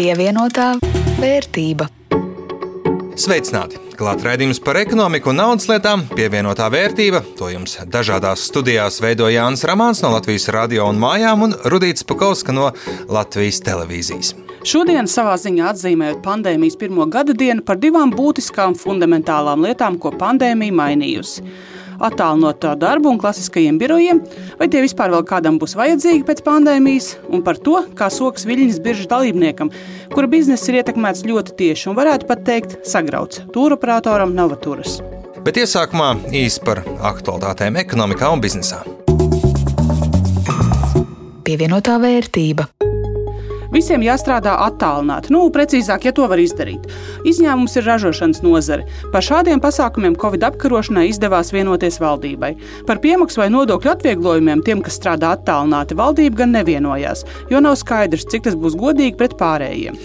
Pievienotā vērtība. Sveicināti! Klāt raidījums par ekonomiku un naudas lietām, pievienotā vērtība. To jums dažādās studijās veido Jānis Ramāns no Latvijas radio un mājām un Rudīts Pakauska no Latvijas televīzijas. Šodien savā ziņā atzīmējot pandēmijas pirmo gada dienu par divām būtiskām fundamentālām lietām, ko pandēmija mainījusi attālinotā darbu un klasiskajiem birojiem, vai tie vispār vēl kādam būs vajadzīgi pēc pandēmijas, un par to, kā sokas viļņas biržas dalībniekam, kura biznesa ir ietekmēts ļoti tieši un varētu pat teikt sagrauts tūroperatoram Novaturas. Bet iesākumā īsi par aktuālitātēm ekonomikā un biznesā. Pievienotā vērtība. Visiem jāstrādā attālināti, nu, precīzāk, ja to var izdarīt. Izņēmums ir ražošanas nozare. Par šādiem pasākumiem Covid apkarošanai izdevās vienoties valdībai. Par piemaksu vai nodokļu atvieglojumiem tiem, kas strādā attālināti, valdība gan nevienojās, jo nav skaidrs, cik tas būs godīgi pret pārējiem.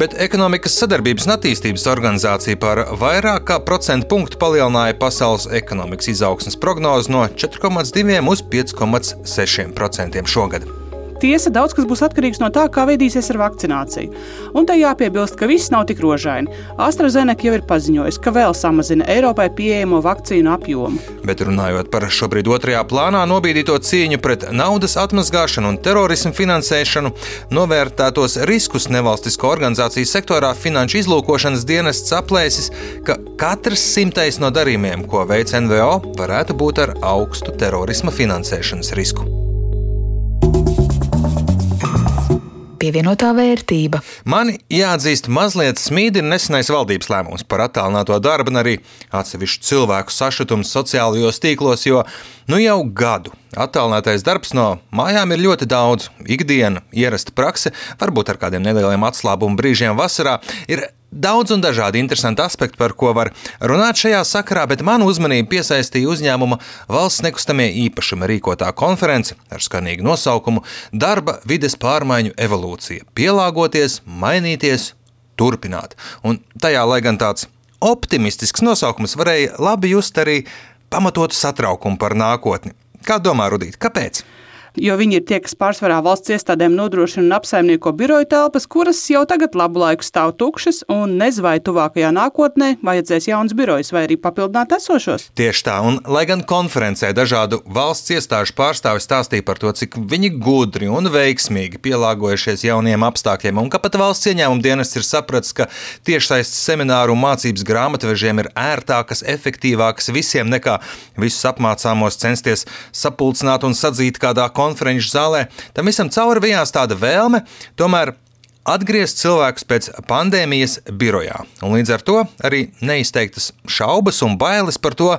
Bet Ekonomikas sadarbības un attīstības organizācija par vairāk kā procentu punktu palielināja pasaules ekonomikas izaugsmas prognozi no 4,2 uz 5,6% šogad. Tiesa, daudz kas būs atkarīgs no tā, kā veidīsies ar vakcināciju. Un te jāpiebilst, ka viss nav tik rožaini. AstraZeneca jau ir paziņojis, ka vēl samazina Eiropai pieejamo vakcīnu apjomu. Bet runājot par šobrīd otrajā plānā nobīdīto cīņu pret naudas atmazgāšanu un terorismu finansēšanu, novērtētos riskus nevalstisko organizāciju sektorā Finanšu izlūkošanas dienests aplēsis, ka katrs simtais no darījumiem, ko veic NVO, varētu būt ar augstu terorisma finansēšanas risku. Pievienotā vērtība. Man jāatzīst, mazliet smīdi ir nesenais valdības lēmums par attālināto darbu un arī atsevišķu cilvēku sašutumu sociālajos tīklos, jo nu jau gadu attālinātais darbs no mājām ir ļoti daudz. Ikdiena, ierasta prakse, varbūt ar kādiem nelieliem atslābuma brīžiem vasarā, ir Daudz un dažādi interesanti aspekti, par ko var runāt šajā sakarā, bet manu uzmanību piesaistīja uzņēmuma valsts nekustamie īpašumi rīkotā konference ar skanīgu nosaukumu Darba vides pārmaiņu evolūcija - pielāgoties, mainīties, turpināt. Un tajā, lai gan tāds optimistisks nosaukums varēja labi just arī pamatotu satraukumu par nākotni. Kā domā Rudīt, kāpēc? Jo viņi ir tie, kas pārsvarā valsts iestādēm nodrošina un apsaimnieko biroju telpas, kuras jau tagad labu laiku stāv tukšas, un nezinu, vai tuvākajā nākotnē vajadzēs jauns birojs vai arī papildināt esošos. Tieši tā, un lai gan konferencē dažādu valsts iestāžu pārstāvi stāstīja par to, cik viņi gudri un veiksmīgi pielāgojušies jauniem apstākļiem, un ka pat valsts ieņēmuma dienas ir sapratis, ka tiešsaistes semināru un mācības grāmatvežiem ir ērtākas, efektīvākas visiem nekā visus apmācāmos censties sapulcināt un sadzīt kādā konferenču zālē, tam visam cauri bijās tāda vēlme tomēr atgriezt cilvēkus pēc pandēmijas birojā. Un līdz ar to arī neizteiktas šaubas un bailes par to,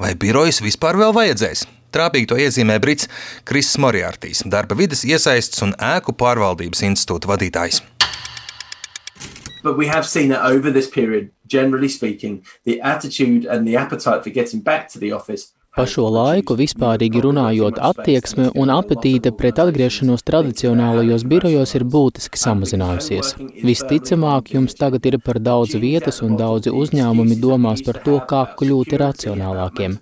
vai birojas vispār vēl vajadzēs. Trāpīgi to iezīmē Brits Kristis Moriartīs, darba vidas iesaists un ēku pārvaldības institūta vadītājs. But we have seen that over this period, generally speaking, the attitude and the appetite for getting back to the office Pa šo laiku vispārīgi runājot, attieksme un apetīte pret atgriešanos tradicionālajos birojos ir būtiski samazinājusies. Visticamāk, jums tagad ir par daudz vietas un daudzi uzņēmumi domās par to, kā kļūt racionālākiem.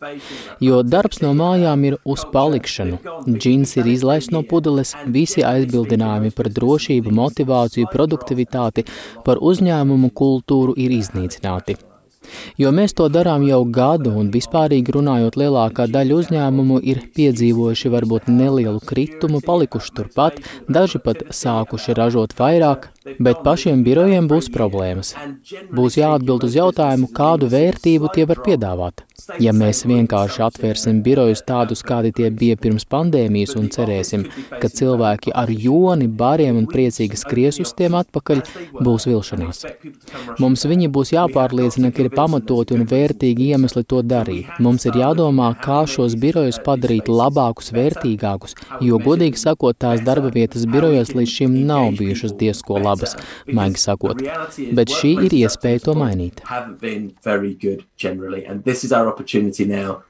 Jo darbs no mājām ir uz palikšanu. Džins ir izlaists no pudeles, visi aizbildinājumi par drošību, motivāciju, produktivitāti, par uzņēmumu kultūru ir iznīcināti. Jo mēs to darām jau gadu, un vispārīgi runājot, lielākā daļa uzņēmumu ir piedzīvojuši varbūt nelielu kritumu, palikuši turpat, daži pat sākuši ražot vairāk, Bet pašiem birojiem būs problēmas. Būs jāatbild uz jautājumu, kādu vērtību tie var piedāvāt. Ja mēs vienkārši atvērsim birojus tādus, kādi tie bija pirms pandēmijas, un cerēsim, ka cilvēki ar joni, bariem un priecīgi skries uz tiem atpakaļ, būs vilšanās. Mums viņi būs jāpārliecina, ka ir pamatoti un vērtīgi iemesli to darīt. Mums ir jādomā, kā šos birojus padarīt labākus, vērtīgākus, jo, godīgi sakot, tās darba vietas birojos līdz šim nav bijušas diezko labas maigi sakot, bet šī ir iespēja to mainīt. opportunity now.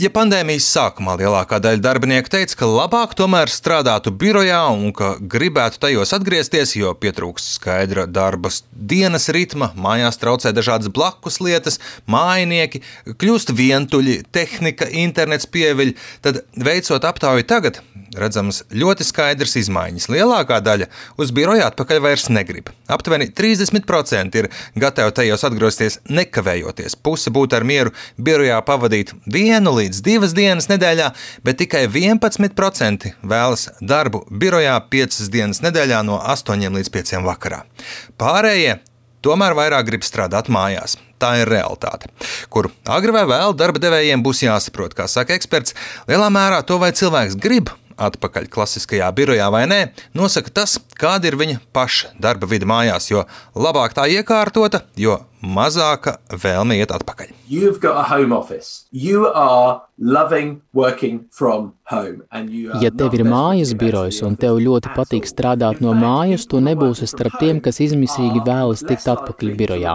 Ja pandēmijas sākumā lielākā daļa darbinieku teica, ka labāk tomēr strādātu birojā un ka gribētu tajos atgriezties, jo pietrūkst skaidra darba dienas ritma, mājās traucē dažādas blakus lietas, mājinieki, kļūst vientuļi, tehnika, internets pieviļ, tad veicot aptauju tagad, redzamas ļoti skaidras izmaiņas. Lielākā daļa uz biroju atpakaļ vairs negrib. Aptuveni 30% ir gatavi tajos atgriezties nekavējoties. Puse būtu ar mieru birojā pavadīt vienu līdz divas dienas nedēļā, bet tikai 11% vēlas darbu birojā piecas dienas nedēļā no 8 līdz 5 vakarā. Pārējie tomēr vairāk grib strādāt mājās. Tā ir realitāte, kuru agri vai vēl darba devējiem būs jāsaprot, kā saka eksperts. Lielā mērā to, vai cilvēks grib atpakaļ klasiskajā birojā vai nē, nosaka tas, kāda ir viņa paša darba vide mājās, jo labāk tā iekārtota, jo mazāka vēlme iet atpakaļ. Ja tev ir mājas birojs un tev ļoti patīk strādāt no mājas, tu nebūsi starp tiem, kas izmisīgi vēlas tikt atpakaļ birojā.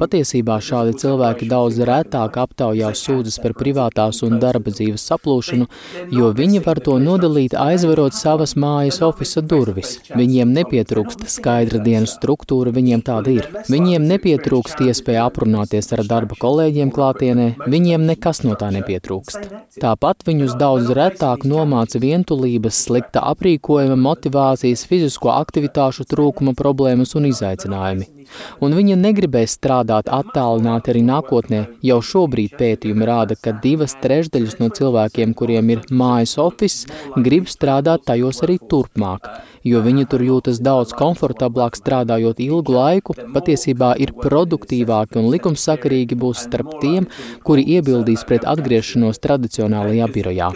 Patiesībā šādi cilvēki daudz retāk aptaujā sūdzas par privātās un darba dzīves saplūšanu, jo viņi var to nodalīt aizverot savas mājas ofisa durvis. Viņiem nepietrūkst skaidra dienas struktūra, viņiem tāda ir. Viņiem nepietrūkst iespēja aprunāties ar darba kolēģiem klātienē, viņiem nekas no tā nepietrūkst. Tāpat viņus daudz retāk nomāca vientulības, slikta aprīkojuma, motivācijas, fizisko aktivitāšu trūkuma problēmas un izaicinājumi. Un viņa negribēs strādāt attālināti arī nākotnē. Jau šobrīd pētījumi rāda, ka divas trešdaļas no cilvēkiem, kuriem ir mājas office, grib strādāt tajos arī turpmāk jo viņi tur jūtas daudz komfortablāk strādājot ilgu laiku, patiesībā ir produktīvāki un likumsakarīgi būs starp tiem, kuri iebildīs pret atgriešanos tradicionālajā birojā.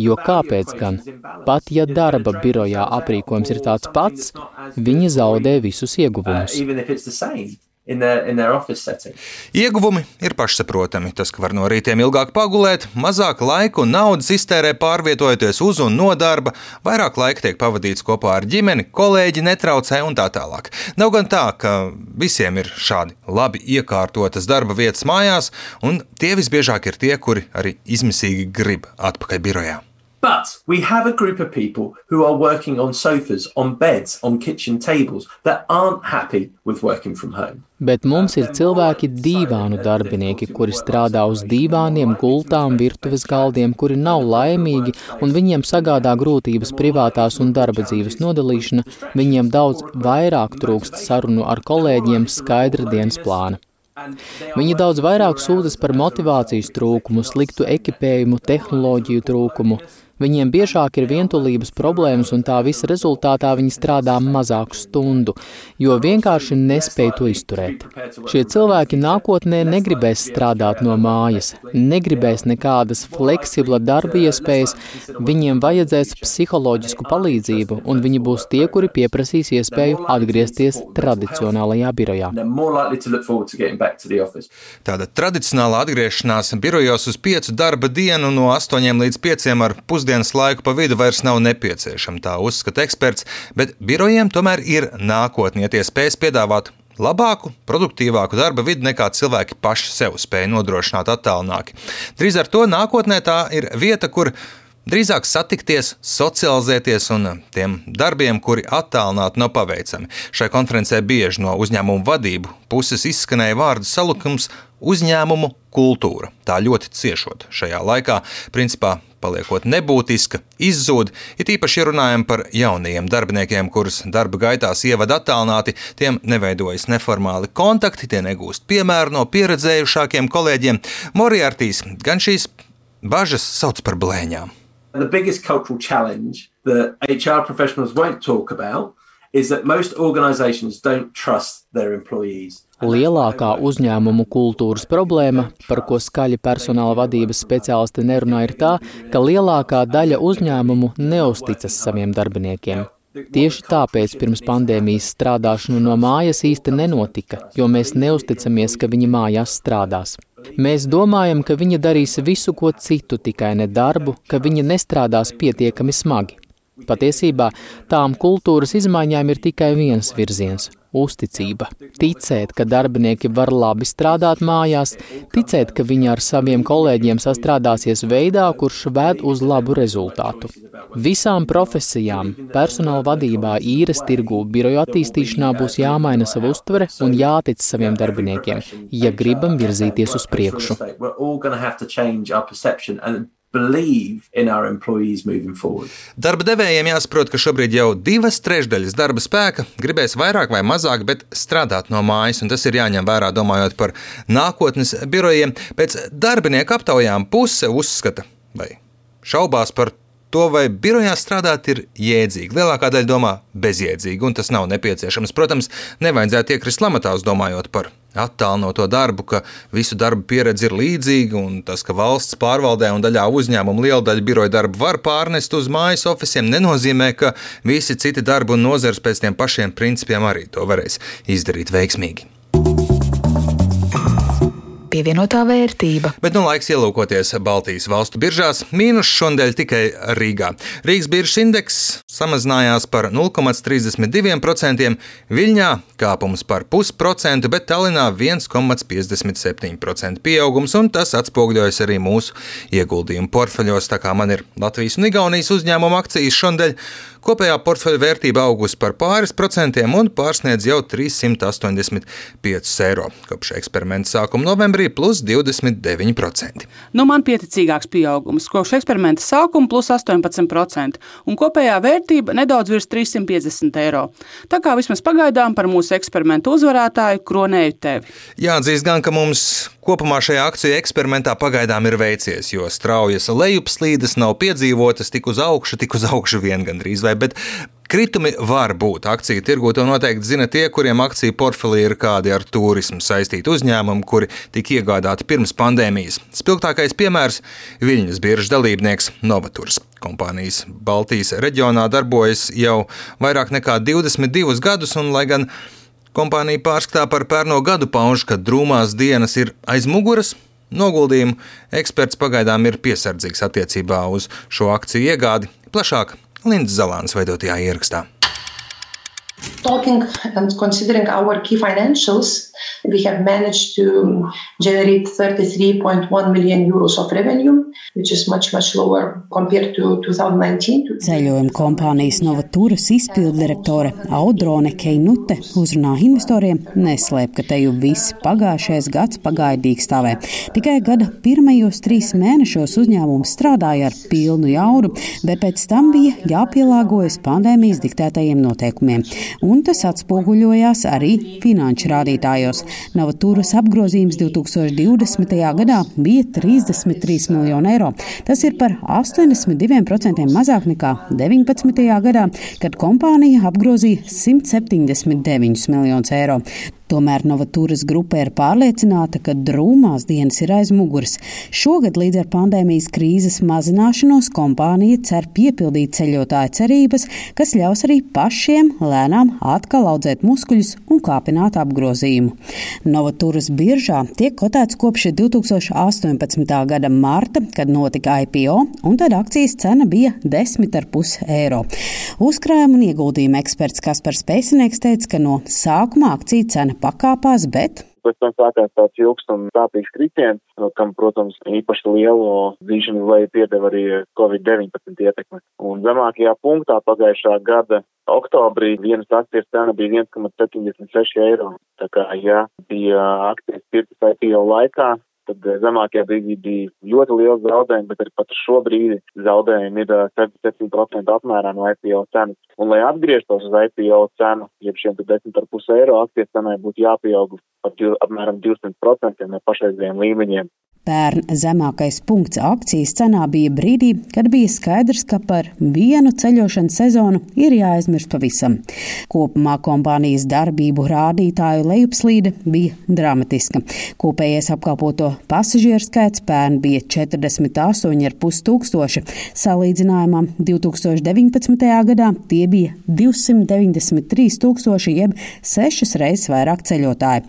Jo kāpēc gan? Pat ja darba birojā aprīkojums ir tāds pats, viņi zaudē visus ieguvumus in their, in their office setting. Ieguvumi ir pašsaprotami. Tas, ka var no rītiem ilgāk pagulēt, mazāk laika un naudas iztērē pārvietojoties uz un no darba, vairāk laika tiek pavadīts kopā ar ģimeni, kolēģi netraucē un tā tālāk. Nav gan tā, ka visiem ir šādi labi iekārtotas darba vietas mājās, un tie visbiežāk ir tie, kuri arī izmisīgi grib atpakaļ birojā. But we have a group of people who are working on sofas, on beds, on kitchen tables that aren't happy with working from home. Bet mums ir cilvēki, dīvānu darbinieki, kuri strādā uz dīvāniem, gultām, virtuves galdiem, kuri nav laimīgi un viņiem sagādā grūtības privātās un darba dzīves nodalīšana, viņiem daudz vairāk trūkst sarunu ar kolēģiem skaidra dienas plāna. Viņi daudz vairāk sūdzas par motivācijas trūkumu, sliktu ekipējumu, tehnoloģiju trūkumu. Viņiem biežāk ir vientulības problēmas, un tā visa rezultātā viņi strādā mazāku stundu, jo vienkārši nespēj to izturēt. Šie cilvēki nākotnē negribēs strādāt no mājas, negribēs nekādas fleksibla darba iespējas, viņiem vajadzēs psiholoģisku palīdzību, un viņi būs tie, kuri pieprasīs iespēju atgriezties tradicionālajā birojā. Tāda tradicionāla atgriešanās birojos uz piecu darba dienu no 8 līdz 5 ar pusdienu pusdienas laiku pa vidu vairs nav nepieciešama, tā uzskata eksperts, bet birojiem tomēr ir nākotnē, ja tie spēs piedāvāt labāku, produktīvāku darba vidi nekā cilvēki paši sev spēja nodrošināt attālināti. Drīz ar to nākotnē tā ir vieta, kur Drīzāk satikties, socializēties un tiem darbiem, kuri attālināti nav paveicami. Šai konferencē bieži no uzņēmumu vadību puses izskanēja vārdu salukums uzņēmumu kultūra. Tā ļoti ciešot šajā laikā, principā paliekot nebūtiska, izzūd. It īpaši runājam par jaunajiem darbiniekiem, kurus darba gaitās ievada attālināti, tiem neveidojas neformāli kontakti, tie negūst piemēru no pieredzējušākiem kolēģiem. Moriartīs gan šīs bažas sauc par blēņām. The biggest cultural challenge that HR professionals won't talk about is that most organizations don't trust their employees. Lielākā uzņēmumu kultūras problēma, par ko skaļi personāla vadības speciālisti nerunā, ir tā, ka lielākā daļa uzņēmumu neusticas saviem darbiniekiem. Tieši tāpēc pirms pandēmijas strādāšana no mājas īsti nenotika, jo mēs neusticamies, ka viņi mājās strādās. Mēs domājam, ka viņi darīs visu, ko citu, tikai ne darbu, ka viņi nestrādās pietiekami smagi. Patiesībā tām kultūras izmaiņām ir tikai viens virziens uzticība. Ticēt, ka darbinieki var labi strādāt mājās, ticēt, ka viņi ar saviem kolēģiem sastrādāsies veidā, kurš ved uz labu rezultātu. Visām profesijām, personāla vadībā, īres tirgū, biroju attīstīšanā būs jāmaina sava uztvere un jātic saviem darbiniekiem, ja gribam virzīties uz priekšu Darba devējiem jāsaprot, ka šobrīd jau divas trešdaļas darba spēka gribēs vairāk vai mazāk, bet strādāt no mājas, un tas ir jāņem vērā domājot par nākotnes birojiem. Pēc darbinieku aptaujām puse uzskata vai šaubās par to, vai birojā strādāt ir jēdzīgi. Lielākā daļa domā bezjēdzīgi, un tas nav nepieciešams. Protams, nevajadzētu iekrist lamatās domājot par attālinoto darbu, ka visu darbu pieredze ir līdzīga, un tas, ka valsts pārvaldē un daļā uzņēmumu liela daļa biroja darbu var pārnest uz mājas oficiem, nenozīmē, ka visi citi darbi un nozars pēc tiem pašiem principiem arī to varēs izdarīt veiksmīgi pievienotā vērtība. Bet nu laiks ielūkoties Baltijas valstu biržās. Mīnus šodien tikai Rīgā. Rīgas biržas indeks samazinājās par 0,32%, Viļņā kāpums par pusprocentu, bet Tallinā 1,57% pieaugums, un tas atspoguļojas arī mūsu ieguldījumu portfeļos. Tā kā man ir Latvijas un Igaunijas uzņēmuma akcijas šodien, Kopējā portfeļa vērtība augusi par pāris procentiem un pārsniedz jau 385 eiro. Kopš eksperimenta sākuma novembrī plus 29%. Nu, man pieticīgāks pieaugums kopš eksperimenta sākuma plus 18%, un kopējā vērtība nedaudz virs 350 eiro. Tā kā vismaz pagaidām par mūsu eksperimentu uzvarētāju kronēju tevi. Jāatzīst gan, ka mums kopumā šajā akciju eksperimentā pagaidām ir veicies, jo straujas lejupslīdes nav piedzīvotas tik uz augšu, tik uz augšu vien gandrīz vai, bet Kritumi var būt akciju tirgū, to noteikti zina tie, kuriem akciju portfelī ir kādi ar turismu saistīti uzņēmumi, kuri tika iegādāti pirms pandēmijas. Spilgtākais piemērs - Viļņas biržas dalībnieks Novaturs. Kompānijas Baltijas reģionā darbojas jau vairāk nekā 22 gadus, un lai gan kompānija pārskatā par pērno gadu pauž, ka drūmās dienas ir aiz muguras, noguldījumu eksperts pagaidām ir piesardzīgs attiecībā uz šo akciju iegādi. Plašāk Lindas Zalāns veidotajā ierakstā. Talking and considering our key financials, we have managed to generate 33.1 million euros of revenue, which is much, much lower compared to 2019. Ceļojuma kompānijas Novaturas izpildirektore Audrone Keinute uzrunā investoriem neslēp, ka te jau viss pagājušais gads pagāja dīkstāvē. Tikai gada pirmajos trīs mēnešos uzņēmums strādāja ar pilnu jaudu, bet pēc tam bija jāpielāgojas pandēmijas diktētajiem noteikumiem, un tas atspoguļojās arī finanšu rādītājos. Novaturas apgrozījums 2020. gadā bija 33 miljoni eiro. Tas ir par 82% mazāk nekā 19. gadā, kad kompānija apgrozīja 179 miljonus eiro. Tomēr Novatūras grupa ir pārliecināta, ka drūmās dienas ir aiz muguras. Šogad līdz ar pandēmijas krīzes mazināšanos kompānija cer piepildīt ceļotāju cerības, kas ļaus arī pašiem lēnām atkal audzēt muskuļus un kāpināt apgrozījumu. Novatūras biržā tiek kotēts kopš 2018. gada marta, kad notika IPO, un tad akcijas cena bija 10,5 eiro. Uzkrājuma un ieguldījuma eksperts Kaspars Pēcinieks teica, ka no sākuma akciju cena pakāpās, bet pēc tam sākās tāds ilgs un sāpīgs kritiens, no kam, protams, īpaši lielu zīšanu vai piedeva arī Covid-19 ietekme. Un zemākajā punktā pagājušā gada oktobrī vienas akcijas cena bija 1,76 eiro. Tā kā, ja bija akcijas pirktas IPO laikā, tad eh, zemākajā brīdī bija ļoti liels zaudējums, bet arī pat šobrīd zaudējumi ir 77% eh, apmērā no IPO cenas. Un, lai atgrieztos uz IPO cenu, jeb šiem 10,5 eiro akcijas cenai būtu jāpieaug par apmēram 200% no pašreizējiem līmeņiem. Pērn zemākais punkts akcijas cenā bija brīdī, kad bija skaidrs, ka par vienu ceļošanas sezonu ir jāaizmirst pavisam. Kopumā kompānijas darbību rādītāju lejupslīde bija dramatiska. Kopējais apkalpoto pasažieru skaits pērn bija 48,5 tūkstoši. Salīdzinājumā 2019. gadā tie bija 293 tūkstoši, jeb sešas reizes vairāk ceļotāju.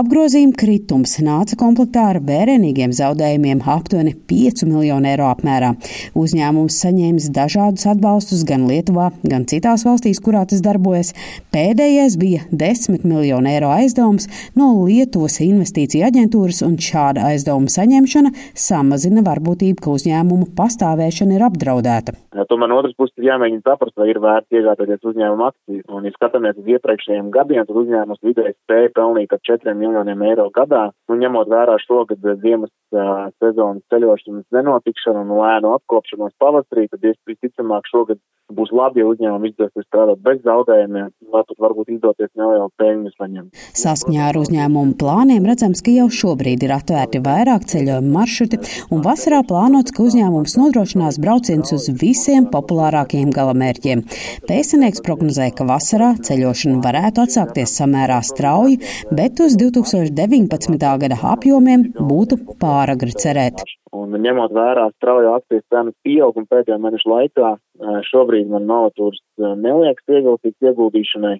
Apgrozījuma kritums nāca komplektā ar vērienīgiem zaudējumiem aptuveni 5 miljonu eiro apmērā. Uzņēmums saņēmis dažādus atbalstus gan Lietuvā, gan citās valstīs, kurā tas darbojas. Pēdējais bija 10 miljonu eiro aizdevums no Lietuvas investīcija aģentūras, un šāda aizdevuma saņemšana samazina varbūtību, ka uzņēmuma pastāvēšana ir apdraudēta. Ja, tomēr no otras puses ir jāmēģina saprast, vai ir vērts iegādāties uzņēmuma akcijas. Un, ja skatāmies uz iepriekšējiem gadiem, tad uzņēmums vidēji spēja pelnīt ap 4 miljoniem eiro gadā. Un, ņemot vērā šo, ka ziemas uh, sezonas ceļošanas nenotikšanu un lēnu apkopšanos pavasarī, tad visticamāk šogad būs labi, ja uzņēmumi izdosies strādāt bez zaudējumiem, vai pat varbūt izdoties nelielu peļņu saņemt. Saskaņā ar uzņēmumu plāniem redzams, ka jau šobrīd ir atvērti vairāk ceļojumu maršruti, un vasarā plānots, ka uzņēmums nodrošinās braucienus uz visiem populārākajiem galamērķiem. Pēcinieks prognozēja, ka vasarā ceļošana varētu atsākties samērā strauji, bet uz 2019. gada apjomiem būtu pāragri cerēt. Un ņemot vērā straujo akcijas cenu pieaugumu pēdējo mēnešu laikā, šobrīd man novatūras neliekas ieguldīts ieguldīšanai.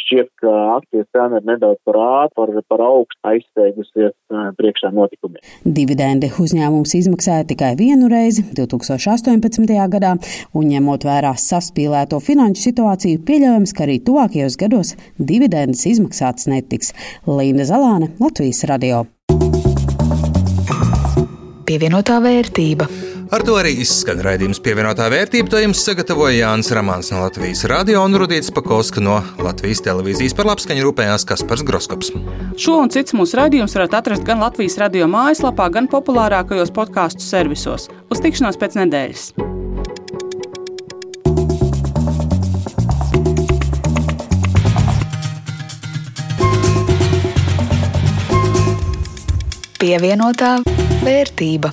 Šķiet, ka akcijas cena ir nedaudz par ātru, par, par augstu aizsteigusies priekšā notikumiem. Dividendi uzņēmums izmaksāja tikai vienu reizi 2018. gadā, un ņemot vērā saspīlēto finanšu situāciju, pieļaujams, ka arī tuvākajos gados dividendes izmaksātas netiks. Līna Zalāne, Latvijas radio pievienotā vērtība. Ar to arī izskan raidījums pievienotā vērtība. To jums sagatavoja Jānis Ramāns no Latvijas radio un Rudīts Pakauska no Latvijas televīzijas. Par labskaņu rūpējās Kaspars Groskops. Šo un cits mūsu raidījums varat atrast gan Latvijas radio mājaslapā, gan populārākajos podkāstu servisos. Uz tikšanos pēc nedēļas! Pievienotā vērtība.